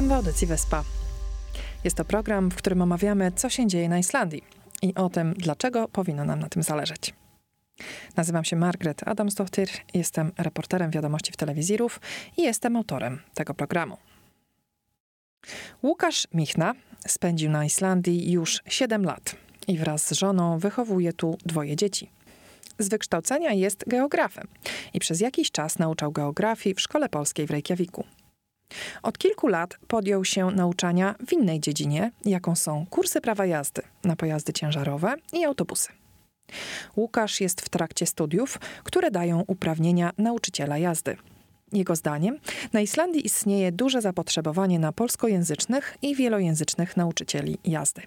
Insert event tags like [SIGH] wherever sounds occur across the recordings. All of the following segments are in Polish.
Witam w audycji Wyspa. Jest to program, w którym omawiamy, co się dzieje na Islandii i o tym, dlaczego powinno nam na tym zależeć. Nazywam się Margaret Adamsdottir, jestem reporterem wiadomości w telewizjów i jestem autorem tego programu. Łukasz Michna spędził na Islandii już 7 lat i wraz z żoną wychowuje tu dwoje dzieci. Z wykształcenia jest geografem i przez jakiś czas nauczał geografii w Szkole Polskiej w Reykjaviku. Od kilku lat podjął się nauczania w innej dziedzinie, jaką są kursy prawa jazdy na pojazdy ciężarowe i autobusy. Łukasz jest w trakcie studiów, które dają uprawnienia nauczyciela jazdy. Jego zdaniem na Islandii istnieje duże zapotrzebowanie na polskojęzycznych i wielojęzycznych nauczycieli jazdy.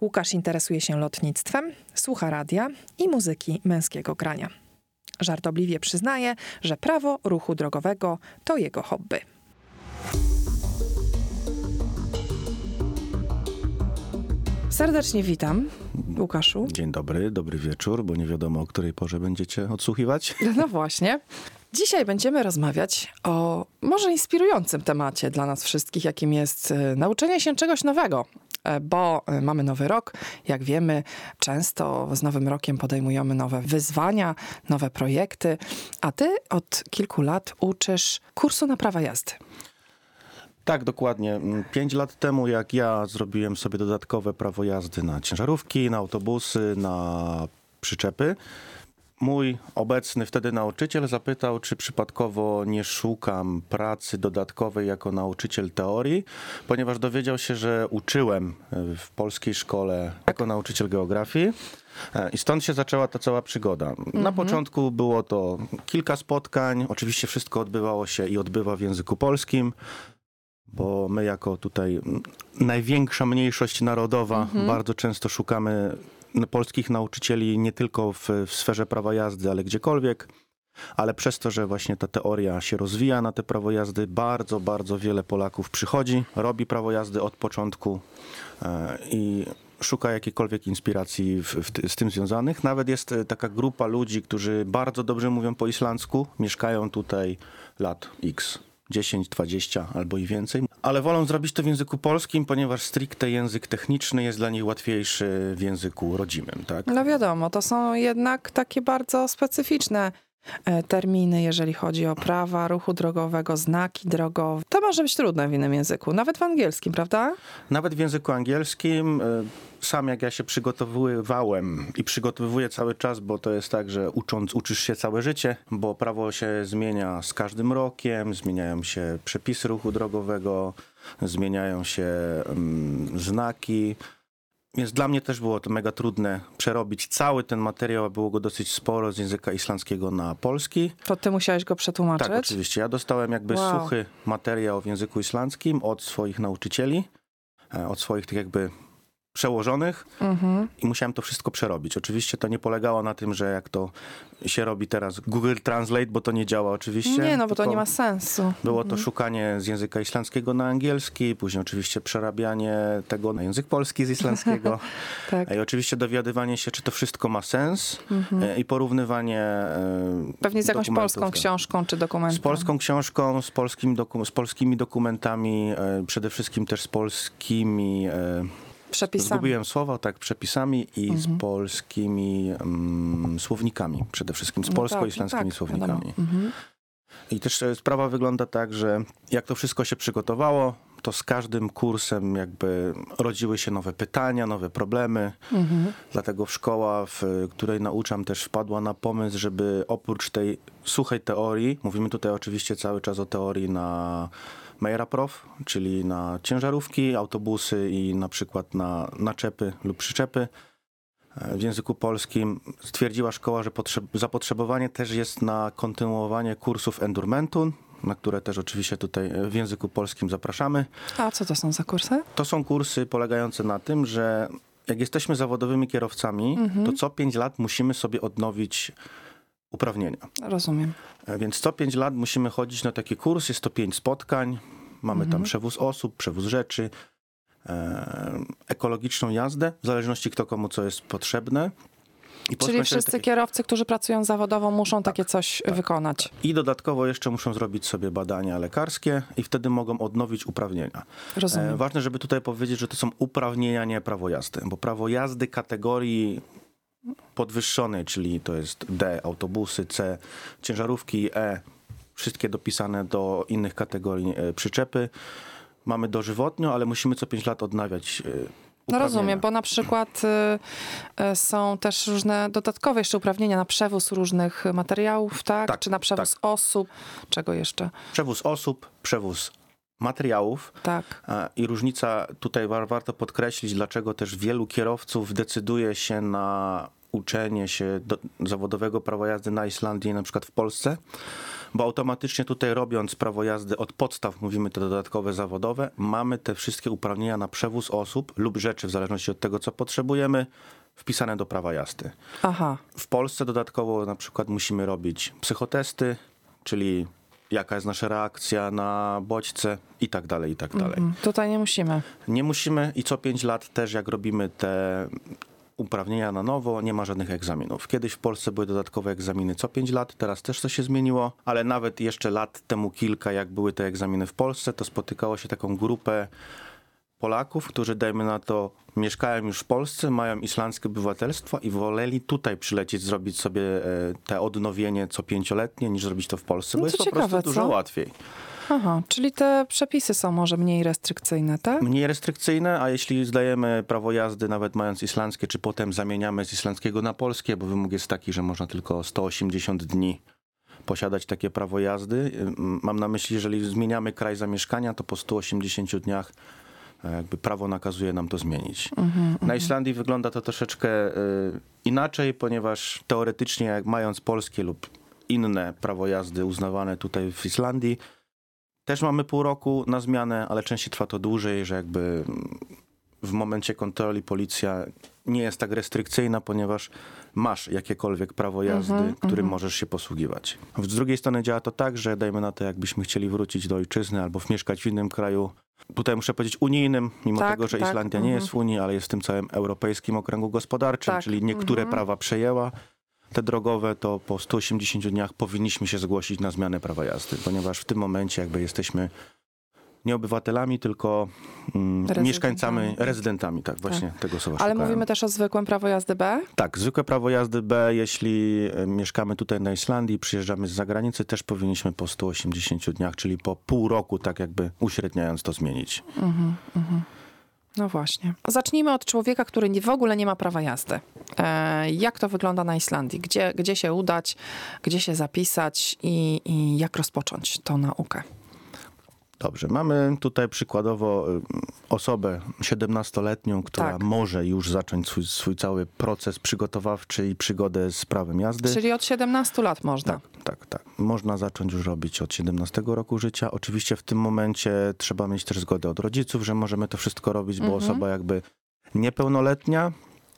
Łukasz interesuje się lotnictwem, słucha radia i muzyki męskiego grania. Żartobliwie przyznaje, że prawo ruchu drogowego to jego hobby. Serdecznie witam, Łukaszu. Dzień dobry, dobry wieczór, bo nie wiadomo o której porze będziecie odsłuchiwać. No właśnie. Dzisiaj będziemy rozmawiać o może inspirującym temacie dla nas wszystkich, jakim jest e, nauczenie się czegoś nowego. E, bo e, mamy nowy rok. Jak wiemy, często z nowym rokiem podejmujemy nowe wyzwania, nowe projekty, a ty od kilku lat uczysz kursu na prawa jazdy. Tak, dokładnie. Mm, pięć lat temu, jak ja zrobiłem sobie dodatkowe prawo jazdy na ciężarówki, na autobusy, na przyczepy, mój obecny wtedy nauczyciel zapytał, czy przypadkowo nie szukam pracy dodatkowej jako nauczyciel teorii, ponieważ dowiedział się, że uczyłem w polskiej szkole jako nauczyciel geografii. E, I stąd się zaczęła ta cała przygoda. Na mhm. początku było to kilka spotkań. Oczywiście wszystko odbywało się i odbywa w języku polskim bo my jako tutaj największa mniejszość narodowa mhm. bardzo często szukamy polskich nauczycieli nie tylko w, w sferze prawa jazdy, ale gdziekolwiek. Ale przez to, że właśnie ta teoria się rozwija na te prawo jazdy, bardzo, bardzo wiele Polaków przychodzi, robi prawo jazdy od początku e, i szuka jakiejkolwiek inspiracji w, w, z tym związanych. Nawet jest e, taka grupa ludzi, którzy bardzo dobrze mówią po islandzku, mieszkają tutaj lat X. 10, 20 albo i więcej, ale wolą zrobić to w języku polskim, ponieważ stricte język techniczny jest dla nich łatwiejszy w języku rodzimym, tak? No wiadomo, to są jednak takie bardzo specyficzne terminy, jeżeli chodzi o prawa ruchu drogowego, znaki drogowe. To może być trudne w innym języku, nawet w angielskim, prawda? Nawet w języku angielskim. E, sam jak ja się przygotowywałem i przygotowuję cały czas, bo to jest tak, że ucząc uczysz się całe życie, bo prawo się zmienia z każdym rokiem, zmieniają się przepisy ruchu drogowego, zmieniają się um, znaki. Więc dla mnie też było to mega trudne przerobić cały ten materiał, a było go dosyć sporo z języka islandzkiego na polski. To ty musiałeś go przetłumaczyć? Tak, oczywiście. Ja dostałem jakby wow. suchy materiał w języku islandzkim od swoich nauczycieli, e, od swoich tych jakby przełożonych mhm. i musiałem to wszystko przerobić. Oczywiście to nie polegało na tym, że jak to się robi teraz Google Translate, bo to nie działa oczywiście. Nie, no bo to nie ma sensu. Było to mhm. szukanie z języka islandzkiego na angielski, później oczywiście przerabianie tego na język polski z islandzkiego. [LAUGHS] tak. I oczywiście dowiadywanie się, czy to wszystko ma sens mhm. E, i porównywanie e, Pewnie z jakąś polską tak. książką czy dokumentem. Z polską książką, z, polskim doku z polskimi dokumentami, e, przede wszystkim też z polskimi Przepisami. Zgubiłem słowo, tak, przepisami i mhm. z polskimi um, słownikami, przede wszystkim z no polsko-islandzkimi tak, słownikami. Mhm. I też e, sprawa wygląda tak, że jak to wszystko się przygotowało, to z każdym kursem jakby rodziły się nowe pytania, nowe problemy. Mhm. Dlatego szkoła, w której nauczam, też wpadła na pomysł, żeby oprócz tej suchej teorii, mówimy tutaj oczywiście cały czas o teorii na Mejraprof, czyli na ciężarówki, autobusy i na przykład na naczepy lub przyczepy. E, w języku polskim stwierdziła szkoła, że zapotrzebowanie też jest na kontynuowanie kursów Endurmentu, na które też oczywiście tutaj w języku polskim zapraszamy. A co to są za kursy? To są kursy polegające na tym, że jak jesteśmy zawodowymi kierowcami, mhm. to co pięć lat musimy sobie odnowić uprawnienia. Rozumiem. E, więc co pięć lat musimy chodzić na taki kurs, jest to pięć spotkań, mamy mhm. tam przewóz osób, przewóz rzeczy, e, ekologiczną jazdę, w zależności kto komu co jest potrzebne. I Czyli wszyscy kierowcy, którzy pracują zawodowo, muszą takie coś wykonać. I dodatkowo jeszcze muszą zrobić sobie badania lekarskie i wtedy mogą odnowić uprawnienia. Rozumiem. E, ważne, żeby tutaj powiedzieć, że to są uprawnienia, nie prawo jazdy, bo prawo jazdy kategorii podwyższonej, czyli to jest D, autobusy, C, ciężarówki, E, wszystkie dopisane do innych kategorii e, przyczepy. Mamy dożywotnio, ale musimy co 5 lat odnawiać e, No rozumiem, bo na przykład y, y, są też różne dodatkowe jeszcze uprawnienia na przewóz różnych materiałów, tak? Tak, Czy na przewóz osób? Czego jeszcze? Przewóz osób, przewóz materiałów, Tak. I różnica tutaj wa- warto podkreślić, dlaczego też wielu kierowców decyduje się na uczenie się do, zawodowego prawa jazdy na Islandii, na przykład w Polsce, bo automatycznie tutaj robiąc prawo jazdy od podstaw, mówimy te dodatkowe zawodowe, mamy te wszystkie uprawnienia na przewóz osób lub rzeczy, w zależności od tego, co potrzebujemy, wpisane do prawa jazdy. Aha. W Polsce dodatkowo na przykład musimy robić psychotesty, czyli jaka jest nasza reakcja na bodźce i tak dalej, i tak dalej. Mm, Tutaj nie musimy. Nie musimy i co 5 lat też jak robimy te uprawnienia na nowo, nie ma żadnych egzaminów. Kiedyś w Polsce były dodatkowe egzaminy co 5 lat, teraz też to się zmieniło, ale nawet jeszcze lat temu kilka, jak były te egzaminy w Polsce, to spotykało się taką grupę Polaków, którzy dajmy na to mieszkają już w Polsce, mają islandzkie obywatelstwo i woleli tutaj przylecieć, zrobić sobie e, te odnowienie co pięcioletnie, niż zrobić to w Polsce, No bo to jest po ciekawe, prostu dużo co? łatwiej. Aha, czyli te przepisy są może mniej restrykcyjne, tak? mniej restrykcyjne, a jeśli zdajemy prawo jazdy, nawet mając islandzkie, czy potem zamieniamy z islandzkiego na polskie, bo wymóg jest taki, że można tylko 180 dni posiadać takie prawo jazdy. Mam na myśli, jeżeli zmieniamy kraj zamieszkania, to po 180 dniach jakby prawo nakazuje nam to zmienić. Na Islandii wygląda to troszeczkę y, inaczej, ponieważ teoretycznie jak mając polskie lub inne prawo jazdy uznawane tutaj w Islandii, też mamy pół roku na zmianę, ale częściej trwa to dłużej, że jakby mm, w momencie kontroli policja nie jest tak restrykcyjna, ponieważ masz jakiekolwiek prawo jazdy, Mhm, którym możesz się posługiwać. Z drugiej strony działa to tak, że dajmy na to, jakbyśmy chcieli wrócić do ojczyzny albo mieszkać w innym kraju, tutaj muszę powiedzieć unijnym, mimo Tak, tego, że tak, Islandia nie mhm. jest w Unii, ale jest w tym całym europejskim okręgu gospodarczym, Tak, czyli niektóre mhm. prawa przejęła. Te drogowe to po 180 dniach powinniśmy się zgłosić na zmianę prawa jazdy, ponieważ w tym momencie jakby jesteśmy nie obywatelami, tylko mm, mieszkańcami, rezydentami, tak, właśnie tego słowa Ale szukałem. mówimy też o zwykłym prawo jazdy B? Tak, zwykłe prawo jazdy B, jeśli e, mieszkamy tutaj na Islandii, przyjeżdżamy z zagranicy, też powinniśmy po 180 dniach, czyli po pół roku, tak jakby uśredniając to zmienić. No właśnie. Zacznijmy od człowieka, który w ogóle nie ma prawa jazdy. E, jak to wygląda na Islandii? Gdzie, gdzie się udać, gdzie się zapisać i, i jak rozpocząć tą naukę? Dobrze, mamy tutaj przykładowo y, osobę 17-letnią, która Tak. może już zacząć swój, swój cały proces przygotowawczy i przygodę z prawem jazdy. Czyli od 17 lat można. Tak, tak, tak. Można zacząć już robić od 17 roku życia. Oczywiście w tym momencie trzeba mieć też zgodę od rodziców, że możemy to wszystko robić, bo Mhm. osoba jakby niepełnoletnia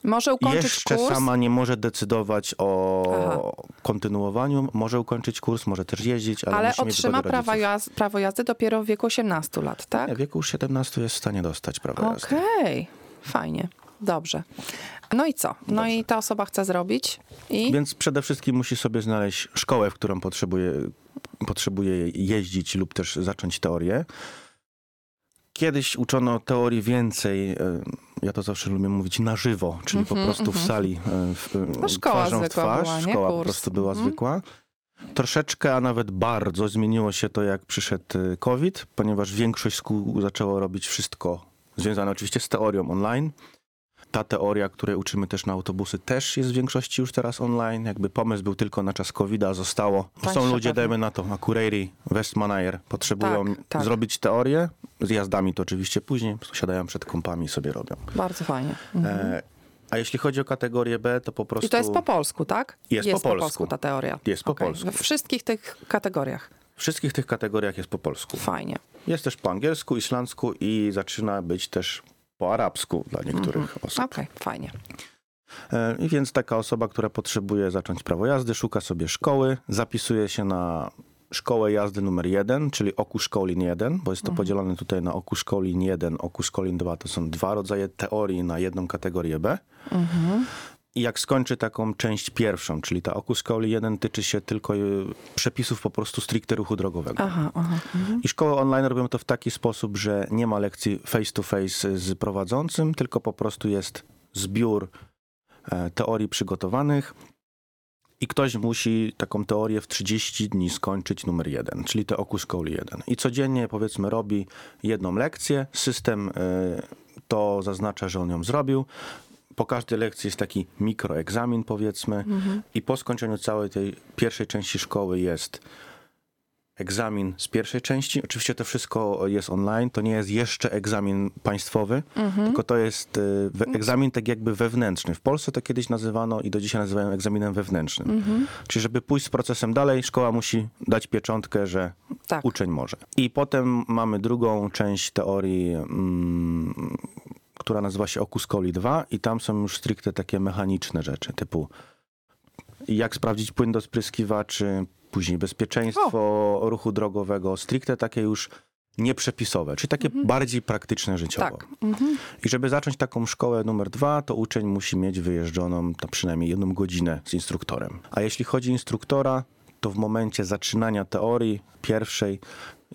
Może ukończyć jeszcze kurs. sama nie może decydować o Aha. kontynuowaniu. Może ukończyć kurs, może też jeździć, ale, ale otrzyma zgodę prawa rodziców. jazd, prawo jazdy dopiero w wieku 18 lat, tak? Nie, w wieku już 17 jest w stanie dostać prawo jazdy. Okej, fajnie. Dobrze. No i co? No i ta osoba chce zrobić i Więc przede wszystkim musi sobie znaleźć szkołę, w którą potrzebuje, potrzebuje jeździć lub też zacząć teorię. Kiedyś uczono teorii więcej, ja to zawsze lubię mówić na żywo, czyli po Mhm, prostu w mhm. sali, e, w, e, No szkoła twarzą w twarz. była? Szkoła po Kurs. prostu była Mhm. zwykła. Troszeczkę, a nawet bardzo zmieniło się to, jak przyszedł e, COVID, ponieważ większość szkół zaczęło robić wszystko związane oczywiście z teorią online. Ta teoria, której uczymy też na autobusy, też jest w większości już teraz online. Jakby pomysł był tylko na czas COVID, a zostało. Tańsze Są ludzie, pewnie. dajmy na to, Akureyri, Westmanayer, potrzebują Tak, tak. zrobić teorię, z jazdami to oczywiście później, siadają przed kompami i sobie robią. bardzo fajnie. Mhm. E, a jeśli chodzi o kategorię B, to po prostu I to jest po polsku, tak? Jest po polsku. ta teoria. Jest po Okej. polsku. We wszystkich tych kategoriach. w wszystkich tych kategoriach jest po polsku. Fajnie. Jest też po angielsku, islandzku i zaczyna być też po arabsku dla niektórych Mhm. osób. Okej, fajnie. E, I więc taka osoba, która potrzebuje zacząć prawo jazdy, szuka sobie szkoły, zapisuje się na szkołę jazdy numer 1, czyli oku szkolin 1, bo jest to podzielone tutaj na oku szkolin 1, oku szkolin 2. To są dwa rodzaje teorii na jedną kategorię B. I jak skończy taką część pierwszą, czyli ta Okus Coli 1 tyczy się tylko y, przepisów po prostu stricte ruchu drogowego. Aha, aha. Mhm. I szkoły online robią to w taki sposób, że nie ma lekcji face to face z prowadzącym, tylko po prostu jest zbiór e, teorii przygotowanych i ktoś musi taką teorię w 30 dni skończyć numer jeden, czyli te Okus Coli 1. I codziennie powiedzmy robi jedną lekcję, system e, to zaznacza, że on ją zrobił. Po każdej lekcji jest taki mikroegzamin powiedzmy i po skończeniu całej tej pierwszej części szkoły jest egzamin z pierwszej części. Oczywiście to wszystko jest online, to nie jest jeszcze egzamin państwowy, tylko to jest y, egzamin tak jakby wewnętrzny. W Polsce to kiedyś nazywano i do dzisiaj nazywają egzaminem wewnętrznym. Czyli żeby pójść z procesem dalej, szkoła musi dać pieczątkę, że Tak. uczeń może. I potem mamy drugą część teorii, mm, która nazywa się Okus Coli 2 i tam są już stricte takie mechaniczne rzeczy, typu jak sprawdzić płyn do spryskiwaczy, później bezpieczeństwo ruchu drogowego, stricte takie już nieprzepisowe, czyli takie bardziej praktyczne życiowo. Tak. Mhm. I żeby zacząć taką szkołę numer dwa, to uczeń musi mieć wyjeżdżoną to przynajmniej jedną godzinę z instruktorem. A jeśli chodzi o instruktora, to w momencie zaczynania teorii pierwszej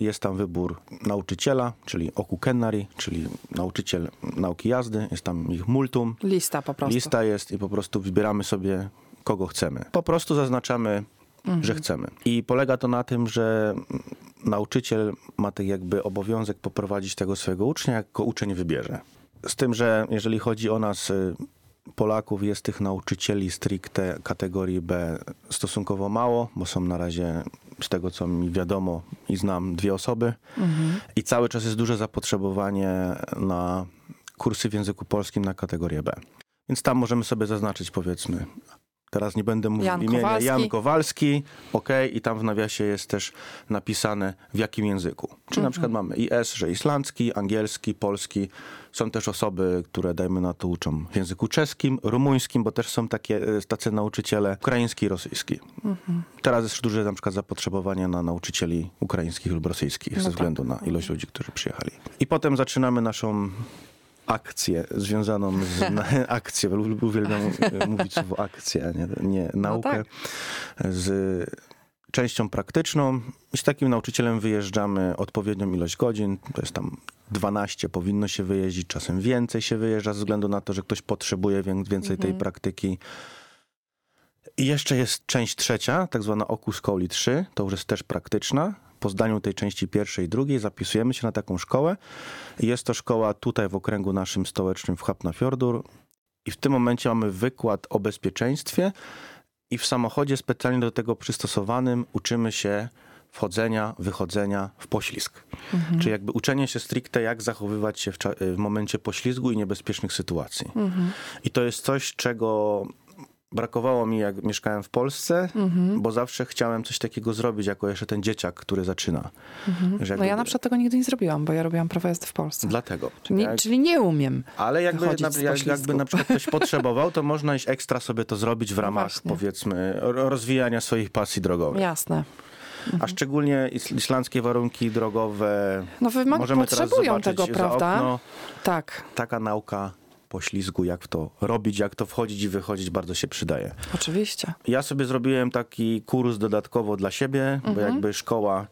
jest tam wybór nauczyciela, czyli oku kennari, czyli nauczyciel nauki jazdy, jest tam ich multum, Lista po prostu. lista jest i po prostu wybieramy sobie kogo chcemy. Po prostu zaznaczamy, Mhm. że chcemy. I polega to na tym, że nauczyciel ma tak jakby obowiązek poprowadzić tego swojego ucznia, jak go uczeń wybierze. Z tym, że jeżeli chodzi o nas, y, Polaków, jest tych nauczycieli stricte kategorii B stosunkowo mało, bo są na razie, z tego co mi wiadomo i znam, dwie osoby. I cały czas jest duże zapotrzebowanie na kursy w języku polskim na kategorię B. Więc tam możemy sobie zaznaczyć, powiedzmy, teraz nie będę mówił Jan imienia, Kowalski. Jan Kowalski, ok, i tam w nawiasie jest też napisane w jakim języku. Czy Mhm. na przykład mamy IS, że islandzki, angielski, polski. Są też osoby, które dajmy na to uczą w języku czeskim, rumuńskim, bo też są takie e, tacy nauczyciele ukraiński i rosyjski. Mhm. Teraz jest duże na przykład zapotrzebowanie na nauczycieli ukraińskich lub rosyjskich No ze tak. względu na ilość ludzi, którzy przyjechali. I potem zaczynamy naszą akcję związaną z [LAUGHS] na, akcję, uwielbiam e, mówić słowo akcja, a nie, nie naukę, tak. z częścią praktyczną i z takim nauczycielem wyjeżdżamy odpowiednią ilość godzin, to jest tam 12 powinno się wyjeździć, czasem więcej się wyjeżdża ze względu na to, że ktoś potrzebuje wię- więcej tej praktyki. I jeszcze jest część trzecia, tak zwana Okus Coli 3, to już jest też praktyczna. Po zdaniu tej części pierwszej i drugiej zapisujemy się na taką szkołę. Jest to szkoła tutaj w okręgu naszym stołecznym w Hafnarfjordur. I w tym momencie mamy wykład o bezpieczeństwie i w samochodzie specjalnie do tego przystosowanym uczymy się wchodzenia, wychodzenia w poślizg. Czyli jakby uczenie się stricte, jak zachowywać się w, w momencie poślizgu i niebezpiecznych sytuacji. I to jest coś, czego brakowało mi, jak mieszkałem w Polsce, bo zawsze chciałem coś takiego zrobić, jako jeszcze ten dzieciak, który zaczyna. Że No jakby- ja na przykład tego nigdy nie zrobiłam, bo ja robiłam prawo jazdy w Polsce. Dlatego. Czyli, Jak- czyli nie umiem. ale jakby, na, jak, jakby na przykład ktoś [LAUGHS] potrzebował, to można iść ekstra sobie to zrobić w ramach, No powiedzmy, ro- rozwijania swoich pasji drogowych. Jasne. A szczególnie is- islandzkie warunki drogowe. No wymag- potrzebują tego, prawda? Okno. Tak, Taka nauka poślizgu, jak to robić, jak to wchodzić i wychodzić, bardzo się przydaje. oczywiście. Ja sobie zrobiłem taki kurs dodatkowo dla siebie, bo jakby szkoła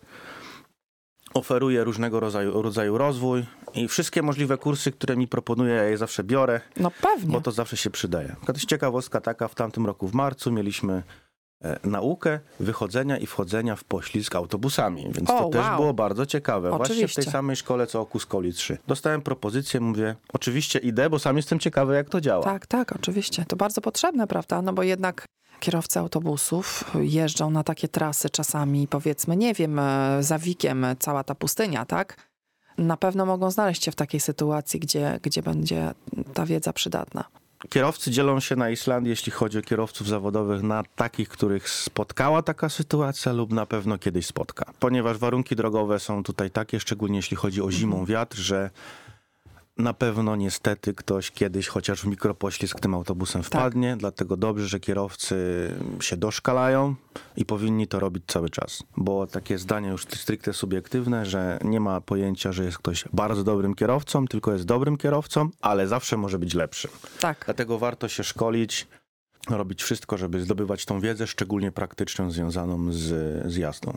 oferuje różnego rodzaju, rodzaju rozwój i wszystkie możliwe kursy, które mi proponuje, ja je zawsze biorę, No pewnie. bo to zawsze się przydaje. Jest ciekawostka taka, w tamtym roku w marcu mieliśmy naukę wychodzenia i wchodzenia w poślizg autobusami, więc O, to też wow. było bardzo ciekawe. Właśnie w Oczywiście. tej samej szkole co Okus Coli 3. Dostałem propozycję, mówię, oczywiście idę, bo sam jestem ciekawy jak to działa. Tak, tak, oczywiście. To bardzo potrzebne, prawda? No bo jednak kierowcy autobusów jeżdżą na takie trasy czasami, powiedzmy, nie wiem, e, za Wikiem e, cała ta pustynia, tak? Na pewno mogą znaleźć się w takiej sytuacji, gdzie, gdzie będzie ta wiedza przydatna. Kierowcy dzielą się na Islandii, jeśli chodzi o kierowców zawodowych, na takich, których spotkała taka sytuacja lub na pewno kiedyś spotka. Ponieważ warunki drogowe są tutaj takie, szczególnie jeśli chodzi o zimą, wiatr, że na pewno niestety ktoś kiedyś chociaż w mikropoślizg tym autobusem wpadnie, dlatego dobrze, że kierowcy się doszkalają i powinni to robić cały czas. Bo takie zdanie już stricte subiektywne, że nie ma pojęcia, że jest ktoś bardzo dobrym kierowcą, tylko jest dobrym kierowcą, ale zawsze może być lepszym. Tak, Dlatego warto się szkolić robić wszystko, żeby zdobywać tą wiedzę, szczególnie praktyczną, związaną z, z jazdą.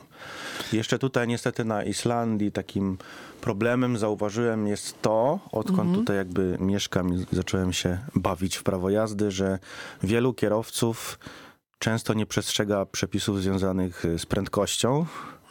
Jeszcze tutaj niestety na Islandii takim problemem zauważyłem jest to, odkąd Mhm. tutaj jakby mieszkam i zacząłem się bawić w prawo jazdy, że wielu kierowców często nie przestrzega przepisów związanych z prędkością,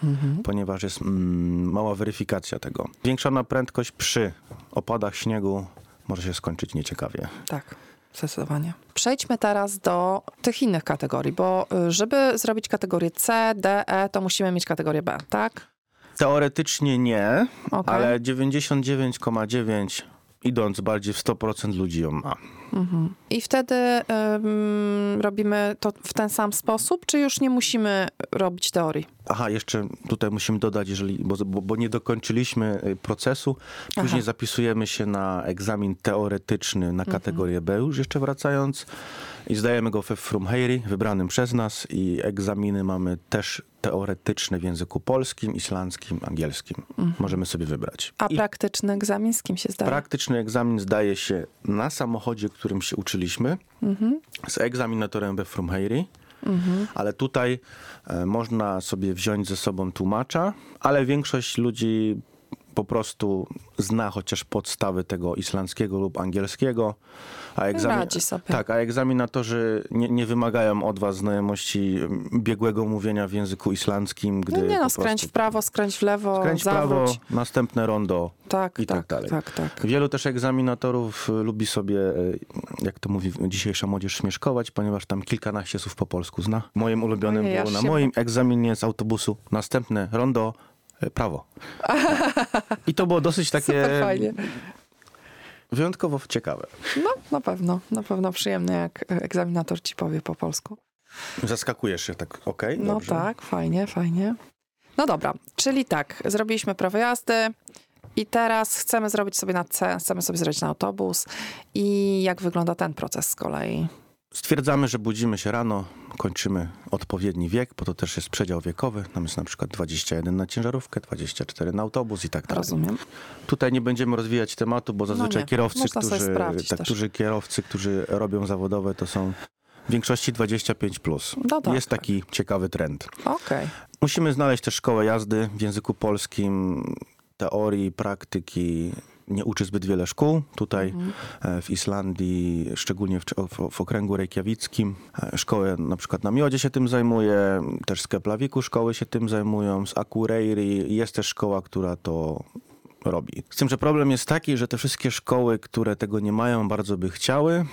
Mhm. ponieważ jest mm, mała weryfikacja tego. Zwiększona prędkość przy opadach śniegu może się skończyć nieciekawie. Tak, zdecydowanie. Przejdźmy teraz do tych innych kategorii, bo y, żeby zrobić kategorię C, D, E, to musimy mieć kategorię B, tak? Teoretycznie nie, Okej. ale 99,9 idąc bardziej w 100% ludzi ją ma. Mhm. I wtedy ym, robimy to w ten sam sposób, czy już nie musimy robić teorii? Aha, jeszcze tutaj musimy dodać, jeżeli, bo, bo, bo nie dokończyliśmy y, procesu, później Aha. zapisujemy się na egzamin teoretyczny Mhm. na kategorię B, już jeszcze wracając i zdajemy go we Frumheiri, wybranym przez nas i egzaminy mamy też teoretyczne w języku polskim, islandzkim, angielskim. Możemy sobie wybrać. Mhm. A I praktyczny egzamin z kim się zdaje? praktyczny egzamin zdaje się na samochodzie, którym się uczyliśmy, Mhm. z egzaminatorem we Frumheiri. Ale tutaj e, można sobie wziąć ze sobą tłumacza, ale większość ludzi po prostu zna chociaż podstawy tego islandzkiego lub angielskiego. A sobie. Tak, a egzaminatorzy nie, nie wymagają od was znajomości biegłego mówienia w języku islandzkim, gdy No nie no, skręć w prawo, skręć w lewo, skręć w prawo, następne rondo, Tak, i tak tak, dalej. tak, tak. Wielu też egzaminatorów y, lubi sobie, y, jak to mówi dzisiejsza młodzież, śmieszkować, ponieważ tam kilkanaście słów po polsku zna. Moim ulubionym Ojej, było na moim egzaminie z autobusu następne rondo, prawo. I to było dosyć [LAUGHS] takie Super fajnie. wyjątkowo ciekawe. No, na pewno, na pewno przyjemne, jak egzaminator ci powie po polsku. Zaskakujesz się tak, okej, No dobrze. tak, fajnie, fajnie. No dobra, czyli tak, zrobiliśmy prawo jazdy i teraz chcemy zrobić sobie na C, chcemy sobie zrobić na autobus. I jak wygląda ten proces z kolei? Stwierdzamy, że budzimy się rano, kończymy odpowiedni wiek, bo to też jest przedział wiekowy. Tam jest na przykład 21 na ciężarówkę, 24 na autobus i tak dalej. Rozumiem. Tutaj nie będziemy rozwijać tematu, bo zazwyczaj nie. kierowcy, którzy, tak, którzy kierowcy, którzy robią zawodowe, to są w większości 25 plus. No tak, jest tak. taki ciekawy trend. Okej. Musimy znaleźć też szkołę jazdy w języku polskim, teorii, praktyki. Nie uczy zbyt wiele szkół. Tutaj Mhm. w Islandii, szczególnie w, w, w okręgu reykjawickim, e, szkoły na przykład na Miodzie się tym zajmuje, też z Keplawiku szkoły się tym zajmują, z Akureyri jest też szkoła, która to robi. Z tym, że problem jest taki, że te wszystkie szkoły, które tego nie mają, bardzo by chciały,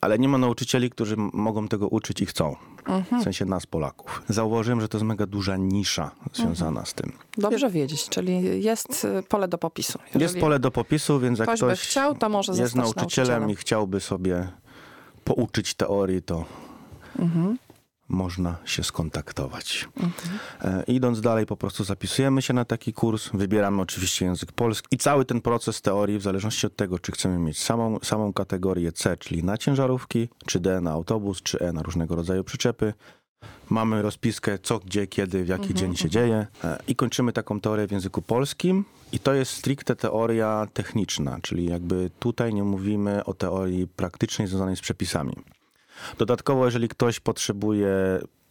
ale nie ma nauczycieli, którzy mogą tego uczyć i chcą. Mhm. W sensie nas, Polaków. Zauważyłem, że to jest mega duża nisza związana z tym. Dobrze wiedzieć, czyli jest y, pole do popisu. Jeżeli Jest pole do popisu, więc jak ktoś, ktoś, by chciał, to może jest zostać nauczycielem, i chciałby sobie pouczyć teorii, to Mhm. Można się skontaktować. Mhm. E, idąc dalej, po prostu zapisujemy się na taki kurs, wybieramy oczywiście język polski i cały ten proces teorii, w zależności od tego, czy chcemy mieć samą, samą kategorię C, czyli na ciężarówki, czy D na autobus, czy E na różnego rodzaju przyczepy, mamy rozpiskę co, gdzie, kiedy, w jaki Mhm, dzień się dzieje e, i kończymy taką teorię w języku polskim. I to jest stricte teoria techniczna, czyli jakby tutaj nie mówimy o teorii praktycznej związanej z przepisami. Dodatkowo, jeżeli ktoś potrzebuje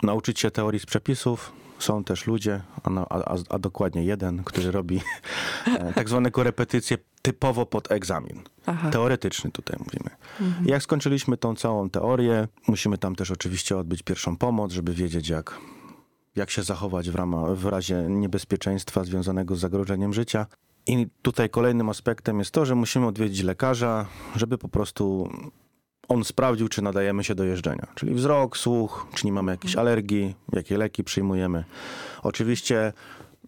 nauczyć się teorii z przepisów, są też ludzie, a, na- a, a dokładnie jeden, który robi e, tak zwane korepetycje typowo pod egzamin. Aha. Teoretyczny tutaj mówimy. Jak skończyliśmy tą całą teorię, musimy tam też oczywiście odbyć pierwszą pomoc, żeby wiedzieć jak, jak się zachować w, w razie niebezpieczeństwa związanego z zagrożeniem życia. I tutaj kolejnym aspektem jest to, że musimy odwiedzić lekarza, żeby po prostu on sprawdził, czy nadajemy się do jeżdżenia. Czyli wzrok, słuch, czy nie mamy jakiejś alergii, jakie leki przyjmujemy. Oczywiście,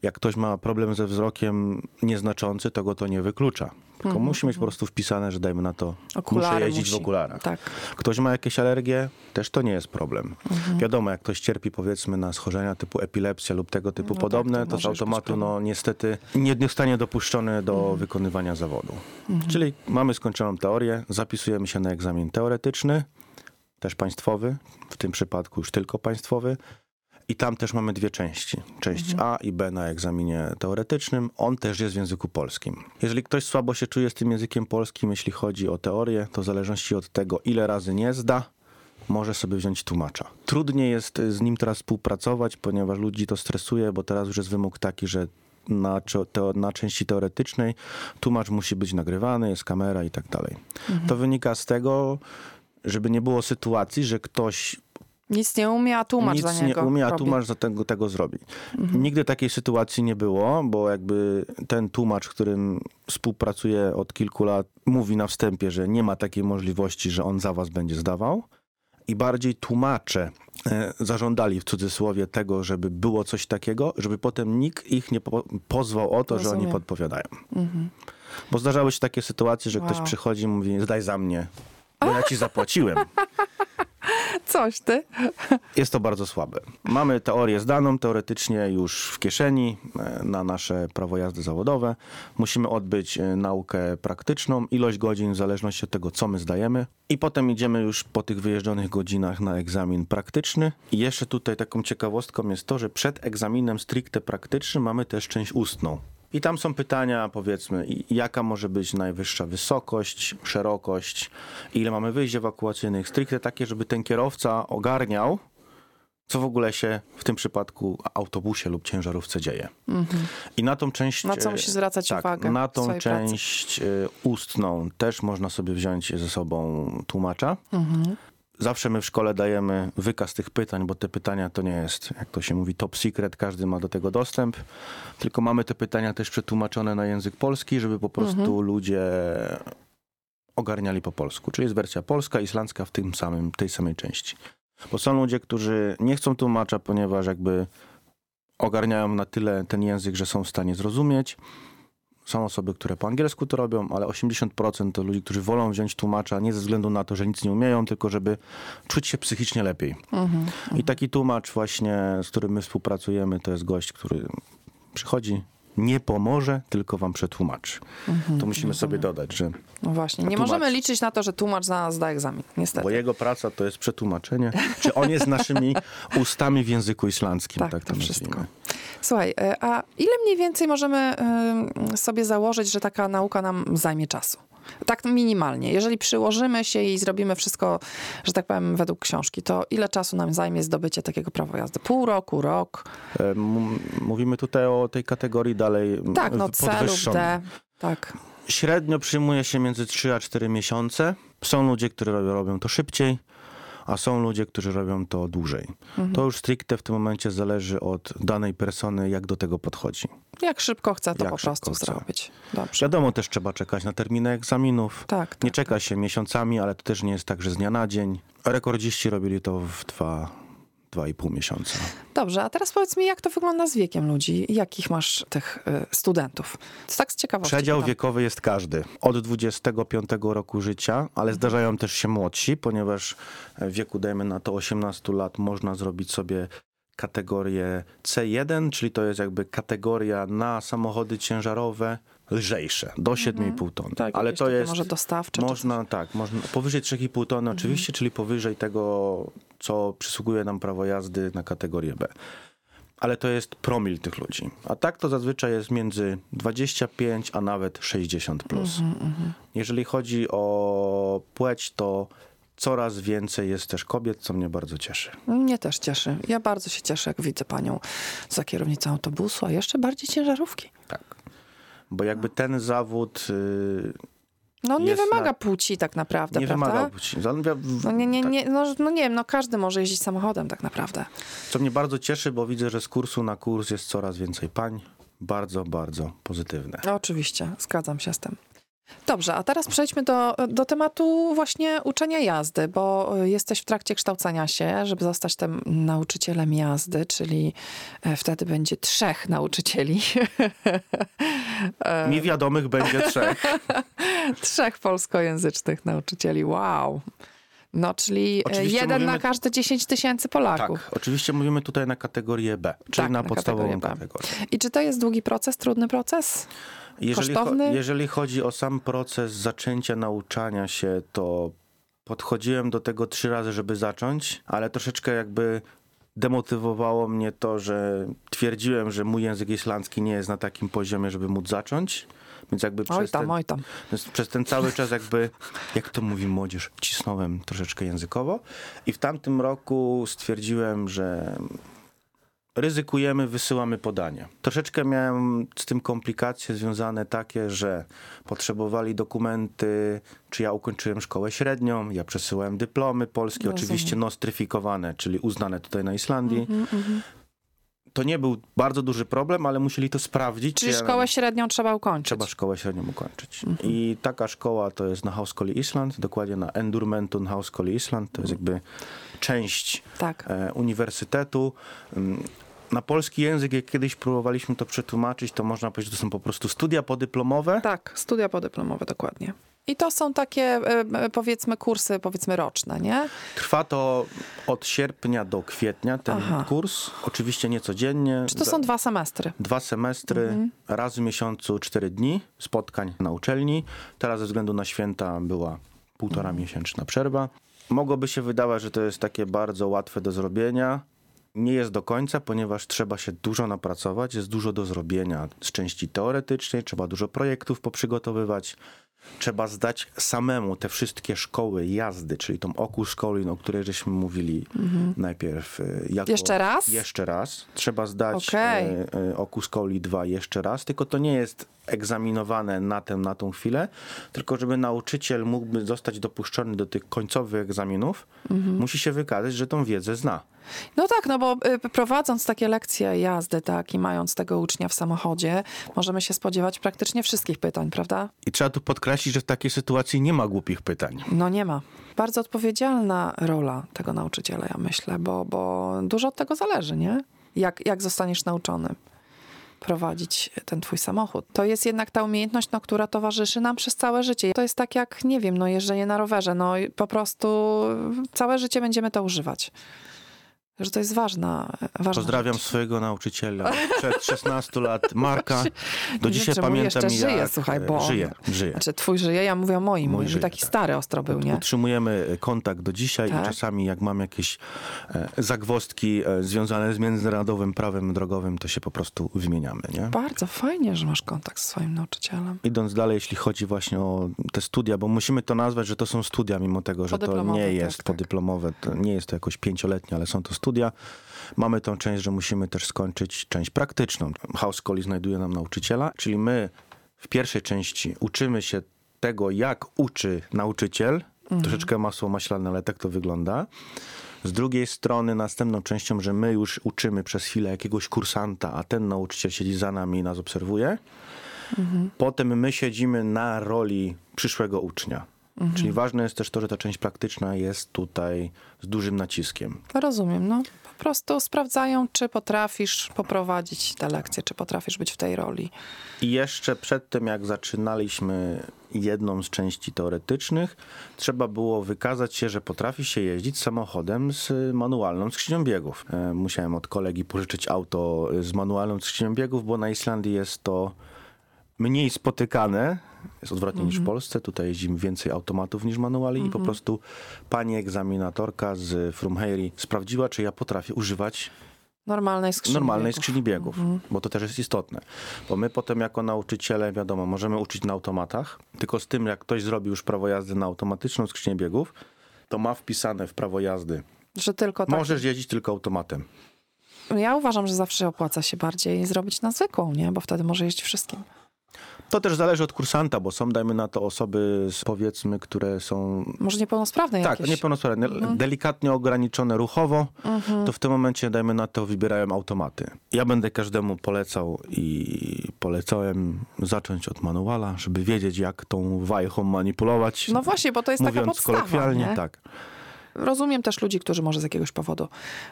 jak ktoś ma problem ze wzrokiem nieznaczący, to go to nie wyklucza. Tylko musi mieć po prostu wpisane, że dajmy na to, Okulary muszę jeździć musi. w okularach. Tak. Ktoś ma jakieś alergie, też to nie jest problem. Mhm. Wiadomo, jak ktoś cierpi powiedzmy na schorzenia typu epilepsja lub tego typu No tak, podobne, to to, może z automatu no niestety nie zostanie dopuszczony do Mhm. wykonywania zawodu. Czyli mamy skończoną teorię, zapisujemy się na egzamin teoretyczny, też państwowy, w tym przypadku już tylko państwowy. I tam też mamy dwie części. Część Mhm. A i B na egzaminie teoretycznym. On też jest w języku polskim. Jeżeli ktoś słabo się czuje z tym językiem polskim, jeśli chodzi o teorię, to w zależności od tego, ile razy nie zda, może sobie wziąć tłumacza. Trudniej jest z nim teraz współpracować, ponieważ ludzi to stresuje, bo teraz już jest wymóg taki, że na, to, na części teoretycznej tłumacz musi być nagrywany, jest kamera i tak dalej. Mhm. To wynika z tego, żeby nie było sytuacji, że ktoś nic nie umie, a tłumacz Nic za niego nie umie, a tłumacz za tego, tego zrobi. Mhm. Nigdy takiej sytuacji nie było, bo jakby ten tłumacz, którym współpracuje od kilku lat, mówi na wstępie, że nie ma takiej możliwości, że on za was będzie zdawał. I bardziej tłumacze e, zażądali w cudzysłowie tego, żeby było coś takiego, żeby potem nikt ich nie po pozwał o to, Rozumiem. że oni podpowiadają. Mhm. Bo zdarzały się takie sytuacje, że wow. ktoś przychodzi i mówi, zdaj za mnie, bo ja ci [LAUGHS] zapłaciłem. Coś ty. Jest to bardzo słabe. Mamy teorię zdaną, teoretycznie już w kieszeni e, na nasze prawo jazdy zawodowe. Musimy odbyć e, naukę praktyczną, ilość godzin w zależności od tego, co my zdajemy. I potem idziemy już po tych wyjeżdżonych godzinach na egzamin praktyczny. I jeszcze tutaj taką ciekawostką jest to, że przed egzaminem stricte praktycznym mamy też część ustną. I tam są pytania, powiedzmy, jaka może być najwyższa wysokość, szerokość, ile mamy wyjść ewakuacyjnych, stricte takie, żeby ten kierowca ogarniał, co w ogóle się w tym przypadku autobusie lub ciężarówce dzieje. Mhm. I na tą część... Na co musi zwracać tak, uwagę Na tą część pracy. ustną też można sobie wziąć ze sobą tłumacza. Mhm. Zawsze my w szkole dajemy wykaz tych pytań, bo te pytania to nie jest, jak to się mówi, top secret, każdy ma do tego dostęp, tylko mamy te pytania też przetłumaczone na język polski, żeby po prostu mhm. ludzie ogarniali po polsku. Czyli jest wersja polska, islandzka w tym samym, tej samej części. Bo są ludzie, którzy nie chcą tłumacza, ponieważ jakby ogarniają na tyle ten język, że są w stanie zrozumieć. Są osoby, które po angielsku to robią, ale 80% to ludzi, którzy wolą wziąć tłumacza nie ze względu na to, że nic nie umieją, tylko żeby czuć się psychicznie lepiej. Mhm, I taki tłumacz właśnie, z którym my współpracujemy, to jest gość, który przychodzi, nie pomoże, tylko wam przetłumaczy. Mhm, to musimy sobie dodać, że. No właśnie, nie tłumacz... możemy liczyć na to, że tłumacz za nas zda egzamin, niestety. Bo jego praca to jest przetłumaczenie. Czy on jest naszymi [LAUGHS] ustami w języku islandzkim, tak, tak to, to wszystko. Słuchaj, e, a ile mniej więcej możemy sobie założyć, że taka nauka nam zajmie czasu? Tak minimalnie. Jeżeli przyłożymy się i zrobimy wszystko, że tak powiem, według książki, to ile czasu nam zajmie zdobycie takiego prawa jazdy? Pół roku, rok? E, mówimy tutaj o tej kategorii dalej Tak, no C lub D. Tak. Średnio przyjmuje się między 3 a 4 miesiące. Są ludzie, którzy robią to szybciej a są ludzie, którzy robią to dłużej. Mhm. To już stricte w tym momencie zależy od danej persony, jak do tego podchodzi. Jak szybko chce to jak po prostu chce. zrobić. Dobrze. Wiadomo, też trzeba czekać na terminy egzaminów. Tak, tak nie czeka tak. się miesiącami, ale to też nie jest tak, że z dnia na dzień. Rekordziści robili to w dwa dwa i pół miesiąca. Dobrze, a teraz powiedz mi, jak to wygląda z wiekiem ludzi? Jakich masz tych y, studentów? To tak z ciekawości. Przedział wiekowy jest każdy. Od 25 roku życia, ale zdarzają też się młodsi, ponieważ w wieku, dajmy na to 18 lat, można zrobić sobie kategorię C1, czyli to jest jakby kategoria na samochody ciężarowe lżejsze, do 7,5 mhm. ton. Tak, Ale to jest może dostawcze. Można, tak, można powyżej 3,5 tony mhm. oczywiście, czyli powyżej tego, co przysługuje nam prawo jazdy na kategorię B. Ale to jest promil tych ludzi. A tak to zazwyczaj jest między 25 a nawet 60 plus. Mhm, mhm, Jeżeli chodzi o płeć, to coraz więcej jest też kobiet, co mnie bardzo cieszy. Mnie też cieszy. Ja bardzo się cieszę, jak widzę panią za kierownicą autobusu, a jeszcze bardziej ciężarówki. Tak bo jakby ten zawód... Yy, no nie wymaga na... płci tak naprawdę, Nie prawda? wymaga płci. No nie, nie, tak. nie, no, no nie wiem, no każdy może jeździć samochodem tak naprawdę. Co mnie bardzo cieszy, bo widzę, że z kursu na kurs jest coraz więcej pań. Bardzo, bardzo pozytywne. Oczywiście, zgadzam się z tym. Dobrze, a teraz przejdźmy do, do tematu właśnie uczenia jazdy, bo jesteś w trakcie kształcenia się, żeby zostać tym nauczycielem jazdy, czyli e, wtedy będzie trzech nauczycieli. [LAUGHS] Mi wiadomych będzie trzech. [LAUGHS] trzech polskojęzycznych nauczycieli, wow. No, czyli e, oczywiście jeden mówimy... na każde 10 tysięcy Polaków. Tak, oczywiście mówimy tutaj na kategorię B, czyli tak, na, na podstawową kategorię. I czy to jest długi proces, trudny proces? Jeżeli, cho jeżeli chodzi o sam proces zaczęcia nauczania się, to podchodziłem do tego trzy razy, żeby zacząć, ale troszeczkę jakby demotywowało mnie to, że twierdziłem, że mój język islandzki nie jest na takim poziomie, żeby móc zacząć. Więc jakby Oj przez tam, ten, oj tam. przez ten cały czas jakby, jak to mówi młodzież, cisnąłem troszeczkę językowo. I w tamtym roku stwierdziłem, że ryzykujemy, wysyłamy podanie. Troszeczkę miałem z tym komplikacje związane takie, że potrzebowali dokumenty, czy ja ukończyłem szkołę średnią, ja przesyłałem dyplomy polskie, Rozumiem. oczywiście nostryfikowane, czyli uznane tutaj na Islandii. To nie był bardzo duży problem, ale musieli to sprawdzić. Czyli ja- szkołę średnią trzeba ukończyć. Trzeba szkołę średnią ukończyć. I taka szkoła to jest na Hauskoli Island, dokładnie na Endurmentun Hauskoli Island. To jest jakby część Tak. e, uniwersytetu. Na polski język, jak kiedyś próbowaliśmy to przetłumaczyć, to można powiedzieć, że to są po prostu studia podyplomowe. Tak, studia podyplomowe, dokładnie. I to są takie, e, e, powiedzmy, kursy, powiedzmy, roczne, nie? Trwa to od sierpnia do kwietnia, ten Aha. kurs. Oczywiście nie codziennie. Czy to są dwa semestry? Dwa semestry, raz w miesiącu, cztery dni spotkań na uczelni. Teraz ze względu na święta była półtora miesięczna przerwa. Mogłoby się wydawać, że to jest takie bardzo łatwe do zrobienia. Nie jest do końca, ponieważ trzeba się dużo napracować, jest dużo do zrobienia z części teoretycznej, trzeba dużo projektów poprzygotowywać. Trzeba zdać samemu te wszystkie szkoły jazdy, czyli tą oku szkolin, o której żeśmy mówili najpierw. y, Jako Jeszcze raz? Jeszcze raz. Trzeba zdać Okej. e, e, Okus Coli 2 jeszcze raz, tylko to nie jest egzaminowane na tę, na tą chwilę, tylko żeby nauczyciel mógłby zostać dopuszczony do tych końcowych egzaminów, Mhm. musi się wykazać, że tą wiedzę zna. No tak, no bo y, prowadząc takie lekcje jazdy, tak, i mając tego ucznia w samochodzie, możemy się spodziewać praktycznie wszystkich pytań, prawda? I trzeba tu podkreślić, że w takiej sytuacji nie ma głupich pytań. No nie ma. Bardzo odpowiedzialna rola tego nauczyciela, ja myślę, bo, bo dużo od tego zależy, nie? Jak, jak zostaniesz nauczony prowadzić ten twój samochód. To jest jednak ta umiejętność, no, która towarzyszy nam przez całe życie. To jest tak jak, nie wiem, no jeżdżenie na rowerze. No i po prostu całe życie będziemy to używać. Że to jest ważna, ważna Pozdrawiam rzecz. swojego nauczyciela przed 16 lat, [LAUGHS] Marka. Do Nie dzisiaj pamiętam jeszcze żyje, jak... słuchaj, bo Żyje, żyje. Znaczy twój żyje, ja mówię o moim. Mój żyje, taki tak. stary ostro był, nie? Utrzymujemy e, kontakt do dzisiaj Tak. i czasami jak mam jakieś e, zagwozdki e, związane z międzynarodowym prawem drogowym, to się po prostu wymieniamy, nie? Bardzo fajnie, że masz kontakt z swoim nauczycielem. Idąc dalej, jeśli chodzi właśnie o te studia, bo musimy to nazwać, że to są studia, mimo tego, że to nie tak, jest tak. podyplomowe, to nie jest to jakoś pięcioletnie, ale są to studia. Mamy tą część, że musimy też skończyć część praktyczną. House Coli znajduje nam nauczyciela, czyli my w pierwszej części uczymy się tego, jak uczy nauczyciel. Troszeczkę masło maślane, ale tak to wygląda. Z drugiej strony następną częścią, że my już uczymy przez chwilę jakiegoś kursanta, a ten nauczyciel siedzi za nami i nas obserwuje. Potem my siedzimy na roli przyszłego ucznia. Czyli ważne jest też to, że ta część praktyczna jest tutaj z dużym naciskiem. Rozumiem, no. Po prostu sprawdzają, czy potrafisz poprowadzić te lekcje, czy potrafisz być w tej roli. I jeszcze przed tym, jak zaczynaliśmy jedną z części teoretycznych, trzeba było wykazać się, że potrafi się jeździć samochodem z manualną skrzynią biegów. E, Musiałem od kolegi pożyczyć auto z manualną skrzynią biegów, bo na Islandii jest to mniej spotykane. Jest odwrotnie niż w Polsce. Tutaj jeździmy więcej automatów niż manuali i po prostu pani egzaminatorka z Frumheiri sprawdziła, czy ja potrafię używać Normalnej skrzyni normalnej biegów. skrzyni biegów, bo to też jest istotne. Bo my potem jako nauczyciele, wiadomo, możemy uczyć na automatach, tylko z tym, jak ktoś zrobi już prawo jazdy na automatyczną skrzynię biegów, to ma wpisane w prawo jazdy. Że tylko tak. Możesz jeździć tylko automatem. Ja uważam, że zawsze opłaca się bardziej zrobić na zwykłą, nie? Bo wtedy może jeść wszystkim. To też zależy od kursanta, bo są, dajmy na to, osoby, z, powiedzmy, które są Może niepełnosprawne tak, jakieś. niepełnosprawne, delikatnie ograniczone ruchowo, to w tym momencie, dajmy na to, wybierają automaty. Ja będę każdemu polecał i polecałem zacząć od manuala, żeby wiedzieć, jak tą wajchą manipulować. No właśnie, bo to jest taka Mówiąc podstawa, kolokwialnie, nie? tak. Rozumiem też ludzi, którzy może z jakiegoś powodu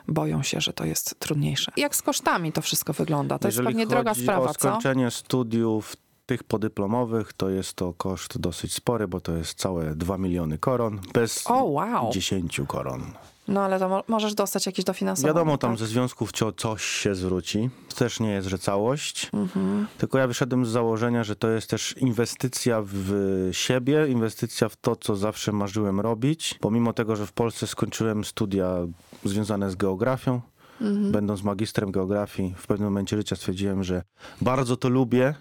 boją się, że to jest trudniejsze. Jak z kosztami to wszystko wygląda? To Jeżeli jest pewnie droga sprawa, o co? skończenie studiów tych podyplomowych, to jest to koszt dosyć spory, bo to jest całe 2 miliony koron, bez O, wow. 10 koron. No ale to mo- możesz dostać jakieś dofinansowanie. Wiadomo, tam tak? ze związków cio- coś się zwróci. To też nie jest, że całość. Mhm. Tylko ja wyszedłem z założenia, że to jest też inwestycja w siebie, inwestycja w to, co zawsze marzyłem robić. Pomimo tego, że w Polsce skończyłem studia związane z geografią, Mhm. będąc magistrem geografii, w pewnym momencie życia stwierdziłem, że bardzo to lubię,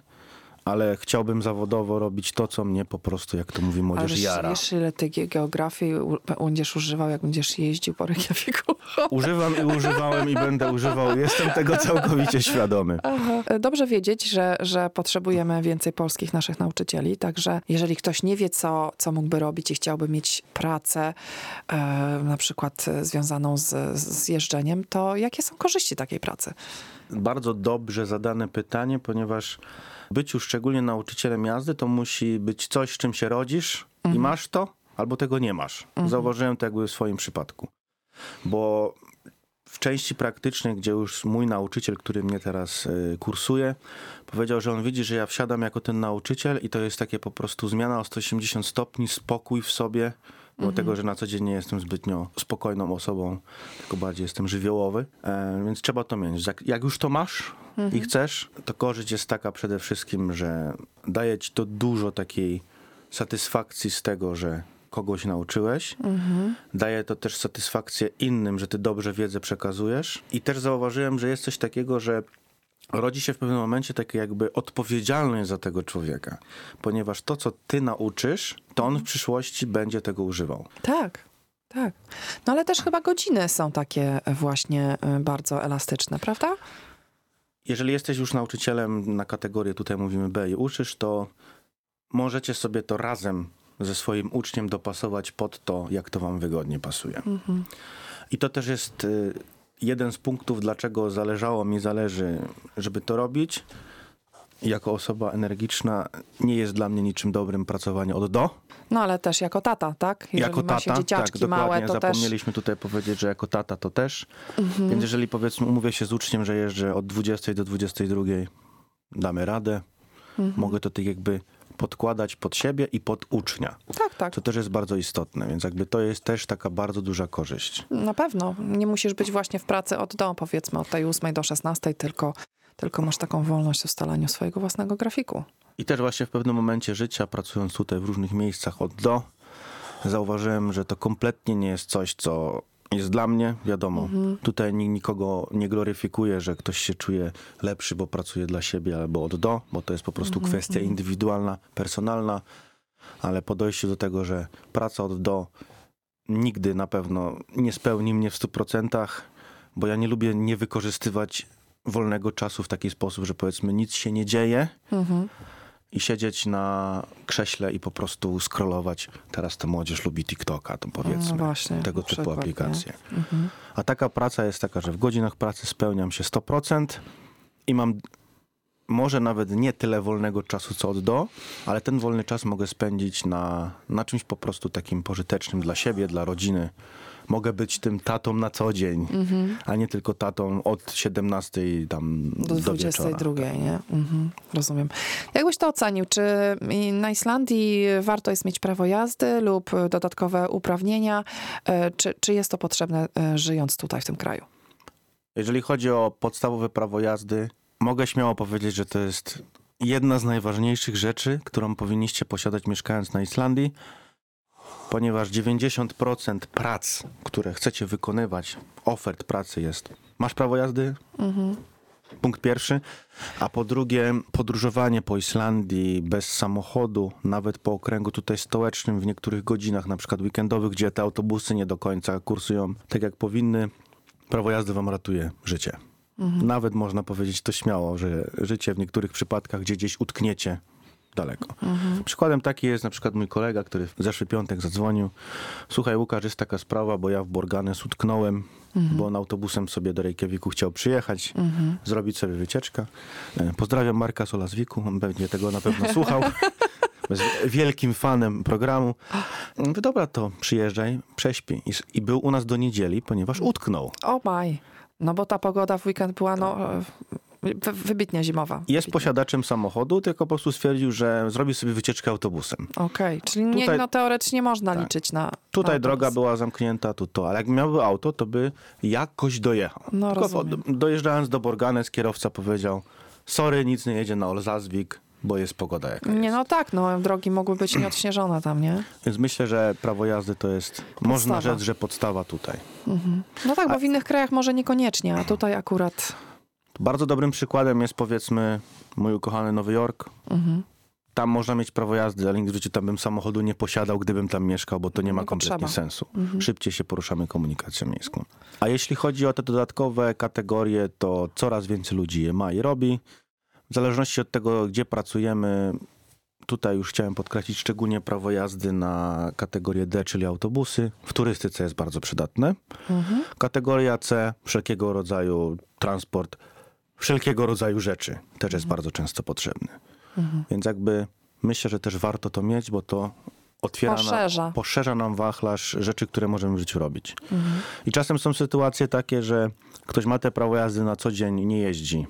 ale chciałbym zawodowo robić to, co mnie po prostu, jak to mówi młodzież, Ale jara. wiesz, ile ty ge- geografii będziesz używał, jak będziesz jeździł po Reykjaviku? Używam i używałem i będę używał. Jestem tego całkowicie świadomy. Aha. Dobrze wiedzieć, że, że potrzebujemy więcej polskich naszych nauczycieli, także jeżeli ktoś nie wie, co, co mógłby robić i chciałby mieć pracę e, na przykład e, związaną z, z jeżdżeniem, to jakie są korzyści takiej pracy? Bardzo dobrze zadane pytanie, ponieważ byciu szczególnie nauczycielem jazdy to musi być coś, z czym się rodzisz i masz to, albo tego nie masz. Zauważyłem to jakby w swoim przypadku. Bo w części praktycznej, gdzie już mój nauczyciel, który mnie teraz y, kursuje, powiedział, że on widzi, że ja wsiadam jako ten nauczyciel i to jest takie po prostu zmiana o 180 stopni, spokój w sobie, mimo tego, że na co dzień nie jestem zbytnio spokojną osobą, tylko bardziej jestem żywiołowy, e, więc trzeba to mieć. Jak, jak już to masz i chcesz, to korzyść jest taka przede wszystkim, że daje ci to dużo takiej satysfakcji z tego, że kogoś nauczyłeś. Daje to też satysfakcję innym, że ty dobrze wiedzę przekazujesz. I też zauważyłem, że jest coś takiego, że rodzi się w pewnym momencie takie jakby odpowiedzialność za tego człowieka. Ponieważ to, co ty nauczysz, to on w przyszłości będzie tego używał. Tak, tak. No ale też chyba godziny są takie właśnie e, bardzo elastyczne, prawda? Jeżeli jesteś już nauczycielem na kategorię, tutaj mówimy B i uczysz, to możecie sobie to razem ze swoim uczniem dopasować pod to, jak to wam wygodnie pasuje. I to też jest y, jeden z punktów, dlaczego zależało mi, zależy, żeby to robić. Jako osoba energiczna nie jest dla mnie niczym dobrym pracowanie od do. No ale też jako tata, tak? Jeżeli jako ma się tata, dzieciaczki tak, małe, dokładnie. to też... Mhm. Zapomnieliśmy tutaj powiedzieć, że jako tata to też. Więc jeżeli powiedzmy umówię się z uczniem, że jeżdżę od 20 do 22, damy radę. Mhm. Mogę to tak jakby podkładać pod siebie i pod ucznia. Tak, tak. To też jest bardzo istotne, więc jakby to jest też taka bardzo duża korzyść. Na pewno. Nie musisz być właśnie w pracy od do, powiedzmy od tej 8 do 16, tylko, tylko masz taką wolność w ustalaniu swojego własnego grafiku. I też właśnie w pewnym momencie życia, pracując tutaj w różnych miejscach od do, zauważyłem, że to kompletnie nie jest coś, co jest dla mnie, wiadomo. Tutaj ni- nikogo nie gloryfikuje, że ktoś się czuje lepszy, bo pracuje dla siebie albo od do, bo to jest po prostu kwestia indywidualna, personalna, ale po dojściu do tego, że praca od do nigdy na pewno nie spełni mnie w 100%, bo ja nie lubię nie wykorzystywać wolnego czasu w taki sposób, że powiedzmy nic się nie dzieje, Mhm. I siedzieć na krześle i po prostu scrollować. Teraz ta młodzież lubi TikToka, to powiedzmy. No właśnie, tego typu przykład, aplikacje. Mhm. A taka praca jest taka, że w godzinach pracy spełniam się 100% i mam może nawet nie tyle wolnego czasu co od do, ale ten wolny czas mogę spędzić na, na czymś po prostu takim pożytecznym dla siebie, dla rodziny. Mogę być tym tatą na co dzień, Mhm. a nie tylko tatą od 17 tam Do do, 22, wieczora. nie? Mhm. Rozumiem. Jakbyś to ocenił? Czy na Islandii warto jest mieć prawo jazdy lub dodatkowe uprawnienia? E, Czy, czy jest to potrzebne e, żyjąc tutaj w tym kraju? Jeżeli chodzi o podstawowe prawo jazdy, mogę śmiało powiedzieć, że to jest jedna z najważniejszych rzeczy, którą powinniście posiadać mieszkając na Islandii, ponieważ 90% prac, które chcecie wykonywać, ofert pracy jest masz prawo jazdy? Punkt pierwszy. A po drugie, podróżowanie po Islandii bez samochodu, nawet po okręgu tutaj stołecznym w niektórych godzinach, na przykład weekendowych, gdzie te autobusy nie do końca kursują tak jak powinny, prawo jazdy wam ratuje życie. Nawet można powiedzieć to śmiało, że życie w niektórych przypadkach, gdzie gdzieś utkniecie daleko. Przykładem taki jest na przykład mój kolega, który w zeszły piątek zadzwonił. Słuchaj Łukasz, jest taka sprawa, bo ja w Borganes utknąłem, bo on autobusem sobie do Reykjaviku chciał przyjechać, zrobić sobie wycieczkę. E, Pozdrawiam Marka Solaswiku, on pewnie tego na pewno słuchał. [LAUGHS] Jest wielkim fanem programu. Mówię, dobra, to przyjeżdżaj, prześpi. I, I był u nas do niedzieli, ponieważ utknął. O maj. No bo ta pogoda w weekend była no, wy- wybitnie zimowa. Jest Wybitnie. posiadaczem samochodu, tylko po prostu stwierdził, że zrobi sobie wycieczkę autobusem. Okej, czyli nie, Tutaj- no, teoretycznie można Tak. liczyć na. Tutaj na droga była zamknięta, tu to, ale jak miałby auto, to by jakoś dojechał. No, Tylko po- rozumiem. dojeżdżając do Borganes, kierowca powiedział, sorry, nic nie jedzie na Olzazwik, bo jest pogoda jaka Nie, jest. no tak, no drogi mogły być nieodśnieżone tam, nie? Więc myślę, że prawo jazdy to jest, można Podstawa. rzec, że podstawa tutaj. No tak, bo w innych krajach może niekoniecznie, a tutaj akurat Bardzo dobrym przykładem jest powiedzmy mój ukochany Nowy Jork. Mhm. Tam można mieć prawo jazdy, ale nigdy w życiu tam bym samochodu nie posiadał, gdybym tam mieszkał, bo to nie ma Nie kompletnie potrzeba. sensu. Szybciej się poruszamy komunikacją miejską. A jeśli chodzi o te dodatkowe kategorie, to coraz więcej ludzi je ma i robi. W zależności od tego, gdzie pracujemy, tutaj już chciałem podkreślić szczególnie prawo jazdy na kategorię D, czyli autobusy. W turystyce jest bardzo przydatne. Mhm. Kategoria C, wszelkiego rodzaju transport, wszelkiego rodzaju rzeczy też jest bardzo często potrzebny. Mhm. Więc jakby myślę, że też warto to mieć, bo to otwiera Poszerza. Nam, poszerza nam wachlarz rzeczy, które możemy w życiu robić. Mhm. I czasem są sytuacje takie, że ktoś ma te prawo jazdy na co dzień i nie jeździ.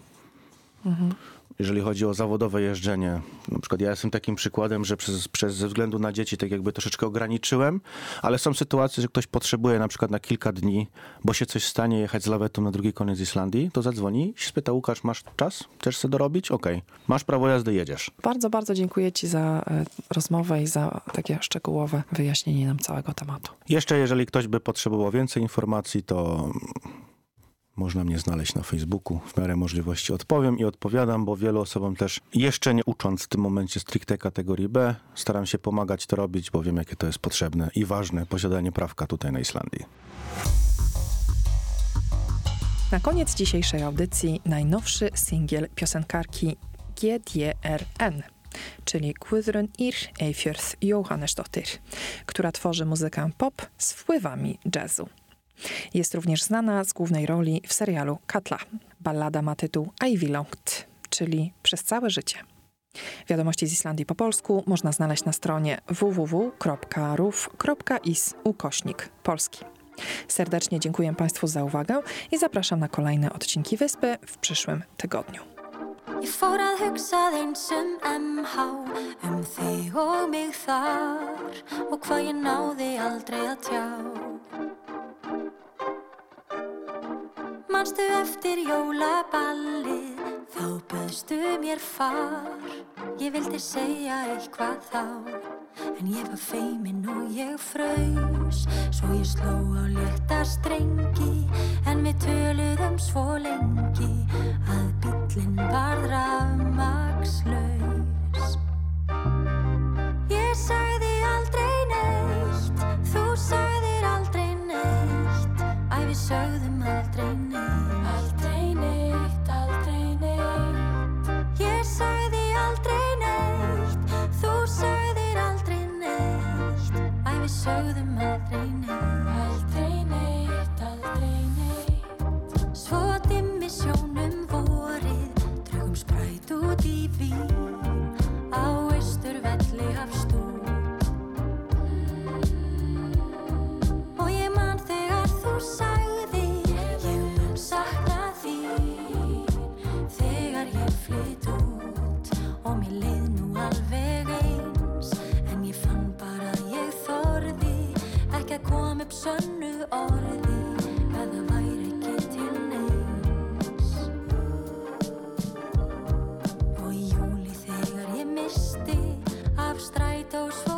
Mhm. Jeżeli chodzi o zawodowe jeżdżenie, na przykład ja jestem takim przykładem, że przez, przez ze względu na dzieci tak jakby troszeczkę ograniczyłem, ale są sytuacje, że ktoś potrzebuje na przykład na kilka dni, bo się coś stanie, jechać z lawetą na drugi koniec Islandii, to zadzwoni i spyta, Łukasz, masz czas? Chcesz sobie dorobić? Okej. Masz prawo jazdy, jedziesz. Bardzo, bardzo dziękuję Ci za e, rozmowę i za takie szczegółowe wyjaśnienie nam całego tematu. Jeszcze jeżeli ktoś by potrzebował więcej informacji, to można mnie znaleźć na Facebooku. W miarę możliwości odpowiem i odpowiadam, bo wielu osobom też jeszcze nie ucząc w tym momencie stricte kategorii B, staram się pomagać to robić, bo wiem jakie to jest potrzebne i ważne posiadanie prawka tutaj na Islandii. Na koniec dzisiejszej audycji najnowszy singiel piosenkarki GDRN, czyli Guðrun Ir Eyfjörð Jóhannesdóttir, która tworzy muzykę pop z wpływami jazzu. Jest również znana z głównej roli w serialu Katla. Ballada ma tytuł Ivy Longed, czyli Przez całe życie. Wiadomości z Islandii po polsku można znaleźć na stronie www.ruf.is ukośnik polski. Serdecznie dziękuję Państwu za uwagę i zapraszam na kolejne odcinki Wyspy w przyszłym tygodniu. Ég fór að hugsa MH Um þig og mig þar Og hvað ég náði aldrei að tjá Manstu eftir jólaballið? Þá böðstu mér far. Ég vildi segja eitthvað þá En ég var feimin og ég fraus. Svo ég sló á létta strengi En við töluðum svo lengi Að bíllinn varð rafmagnslaus. Ég sagði aldrei neitt Þú Æ, við sögðum aldrei neitt. Aldrei neitt, aldrei neitt. Ég sagði aldrei neitt. Þú sagðir aldrei neitt. Æ, við sögðum aldrei neitt sönnu orði Að það væri ekki til neins. Og í júli þegar ég misti Af strætó svo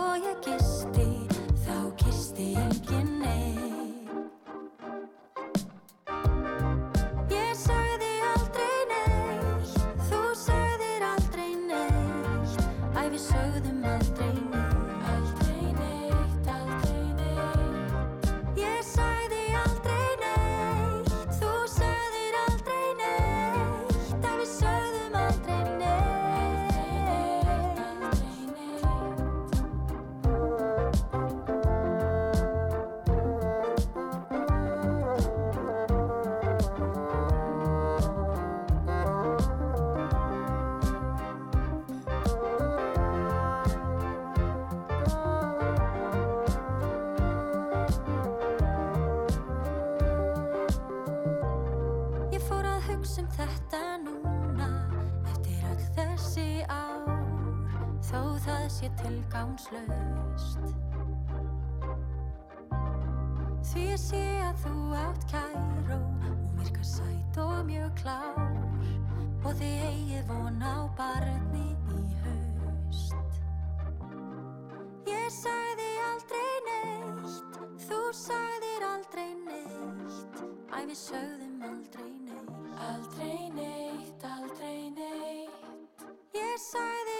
sé tilgangslaust. Því ég sé að þú átt kæró Og virkar sæt og mjög klár. Og þið eigið von á barni í haust. Ég sagði aldrei neitt Þú sagðir aldrei neitt. Æ, við sögðum aldrei neitt Aldrei neitt. Ég sagði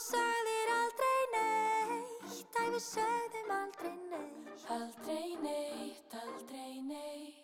sagðir aldrei neitt, að við segðum aldrei neitt. Aldrei neitt, aldrei neitt.